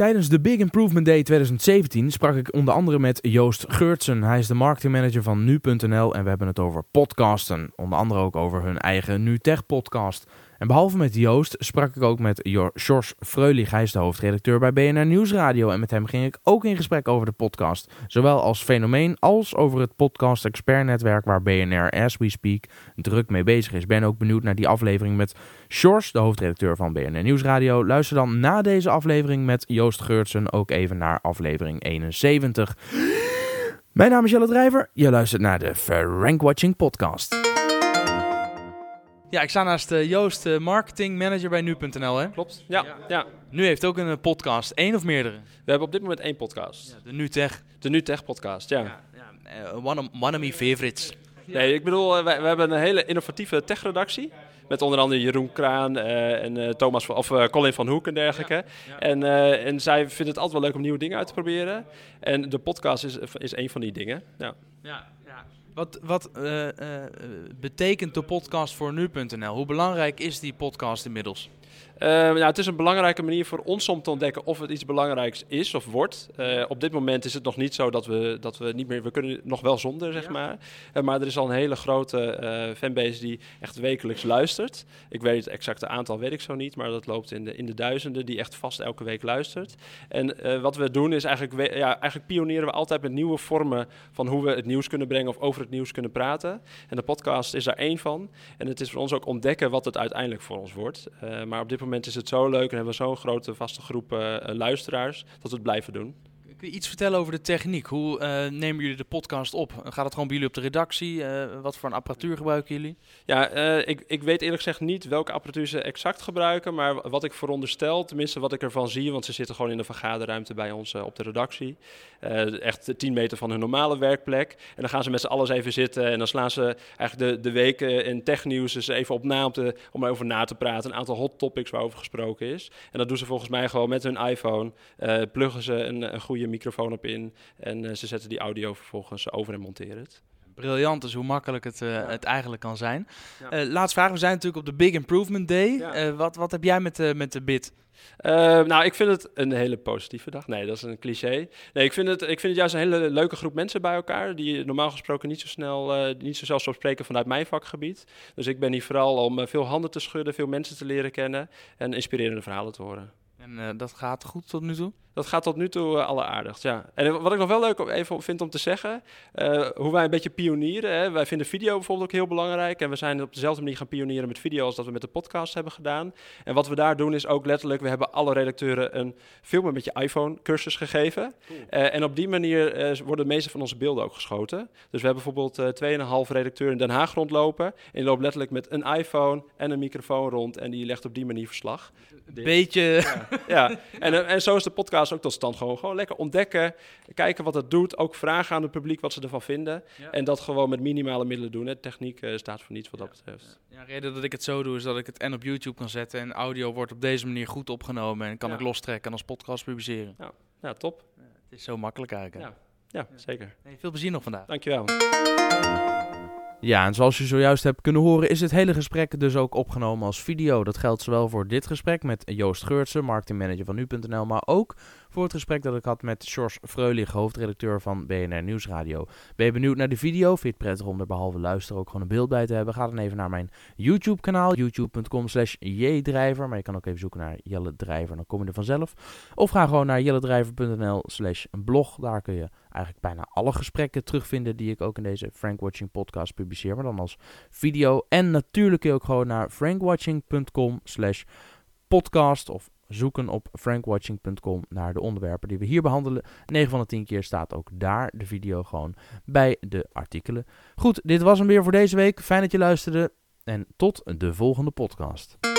Tijdens de Big Improvement Day 2017 sprak ik onder andere met Joost Geurtsen. Hij is de marketingmanager van nu.nl en we hebben het over podcasten. Onder andere ook over hun eigen NuTech podcast. En behalve met Joost sprak ik ook met George Freulich. Hij is de hoofdredacteur bij BNR Nieuwsradio. En met hem ging ik ook in gesprek over de podcast. Zowel als fenomeen als over het podcast expertnetwerk waar BNR as we speak druk mee bezig is. Ben ook benieuwd naar die aflevering met George, de hoofdredacteur van BNR Nieuwsradio. Luister dan na deze aflevering met Joost Geurtsen ook even naar aflevering 71. Mijn naam is Jelle Drijver. Je luistert naar de Frank Watching podcast. Ja, ik sta naast uh, Joost, uh, marketing manager bij nu.nl, hè? Klopt, ja, ja. Nu heeft ook een uh, podcast, één of meerdere? We hebben op dit moment één podcast. Ja, de NuTech. De NuTech podcast, ja. ja, ja. one, of, one of my favorites. Nee, ik bedoel, we, we hebben een hele innovatieve tech-redactie. Met onder andere Jeroen Kraan en Thomas van, of Colin van Hoek en dergelijke. En, en zij vinden het altijd wel leuk om nieuwe dingen uit te proberen. En de podcast is, is een van die dingen. Ja. Ja, ja. Wat, wat uh, uh, betekent de podcast voor nu.nl? Hoe belangrijk is die podcast inmiddels? Uh, ja, het is een belangrijke manier voor ons om te ontdekken of het iets belangrijks is of wordt. Uh, op dit moment is het nog niet zo dat we, dat we niet meer... We kunnen nog wel zonder, zeg maar. Uh, maar er is al een hele grote fanbase die echt wekelijks luistert. Ik weet het exacte aantal, weet ik zo niet. Maar dat loopt in de, in de duizenden die echt vast elke week luistert. En wat we doen is eigenlijk... Ja, eigenlijk pionieren we altijd met nieuwe vormen van hoe we het nieuws kunnen brengen... of over het nieuws kunnen praten. En de podcast is daar één van. En het is voor ons ook ontdekken wat het uiteindelijk voor ons wordt. maar op dit moment is het zo leuk en hebben we zo'n grote vaste groep uh, luisteraars dat we het blijven doen. Kun je iets vertellen over de techniek? Hoe uh, nemen jullie de podcast op? Gaat het gewoon bij jullie op de redactie? Uh, wat voor een apparatuur gebruiken jullie? Ja, uh, ik, ik weet eerlijk gezegd niet welke apparatuur ze exact gebruiken. Maar wat ik veronderstel, tenminste wat ik ervan zie, want ze zitten gewoon in de vergaderruimte bij ons op de redactie. echt 10 meter van hun normale werkplek. En dan gaan ze met z'n allen even zitten en dan slaan ze eigenlijk de, de weken in technieuws dus even op na om, om erover na te praten. Een aantal hot topics waarover gesproken is. En dat doen ze volgens mij gewoon met hun iPhone. pluggen ze een, een goede microfoon op in en uh, ze zetten die audio vervolgens over en monteren het. Briljant is hoe makkelijk het, uh, ja. het eigenlijk kan zijn. Ja. Uh, laatste vraag, we zijn natuurlijk op de Big Improvement Day. Ja. wat, wat heb jij met, de met de bid? nou, ik vind het een hele positieve dag. Nee, dat is een cliché. Nee, ik vind het, ik vind het juist een hele leuke groep mensen bij elkaar. Die normaal gesproken niet zo snel, uh, niet zo zelfs zo spreken vanuit mijn vakgebied. Dus ik ben hier vooral om veel handen te schudden, veel mensen te leren kennen en inspirerende verhalen te horen. En dat gaat goed tot nu toe? Dat gaat tot nu toe uh, alleraardigst, ja. En wat ik nog wel leuk even vind om te zeggen, uh, hoe wij een beetje pionieren. Hè. Wij vinden video bijvoorbeeld ook heel belangrijk. En we zijn op dezelfde manier gaan pionieren met video als dat we met de podcast hebben gedaan. En wat we daar doen is ook letterlijk, we hebben alle redacteuren een filmen met je iPhone cursus gegeven. Cool. Uh, en op die manier worden de meeste van onze beelden ook geschoten. Dus we hebben bijvoorbeeld 2,5 redacteuren in Den Haag rondlopen. En die loopt letterlijk met een iPhone en een microfoon rond. En die legt op die manier verslag. Beetje... Ja, ja. En, en zo is de podcast ook tot stand. Gewoon, gewoon lekker ontdekken, kijken wat het doet. Ook vragen aan het publiek wat ze ervan vinden. Ja. En dat gewoon met minimale middelen doen. Hè. Techniek uh, staat voor niets wat ja. dat betreft. Ja, de reden dat ik het zo doe is dat ik het en op YouTube kan zetten. En audio wordt op deze manier goed opgenomen. En kan ik lostrekken en als podcast publiceren. Ja, ja top. het is zo makkelijk eigenlijk. Ja, ja zeker. Hey, veel plezier nog vandaag. Dankjewel. Ja, en zoals je zojuist hebt kunnen horen, is het hele gesprek dus ook opgenomen als video. Dat geldt zowel voor dit gesprek met Joost Geurtsen, marketingmanager van nu.nl, maar ook voor het gesprek dat ik had met George Freulich, hoofdredacteur van BNR Nieuwsradio. Ben je benieuwd naar de video? Vind je het prettig om er behalve luisteren ook gewoon een beeld bij te hebben? Ga dan even naar mijn YouTube kanaal, youtube.com slash jdrijver. Maar je kan ook even zoeken naar Jelle Drijver, dan kom je er vanzelf. Of ga gewoon naar jelledrijver.nl slash blog. Daar kun je eigenlijk bijna alle gesprekken terugvinden die ik ook in deze Frank Watching podcast publiceer, maar dan als video. En natuurlijk kun je ook gewoon naar frankwatching.com slash podcast of zoeken op frankwatching.com naar de onderwerpen die we hier behandelen. 9 van de 10 keer staat ook daar de video gewoon bij de artikelen. Goed, dit was hem weer voor deze week. Fijn dat je luisterde en tot de volgende podcast.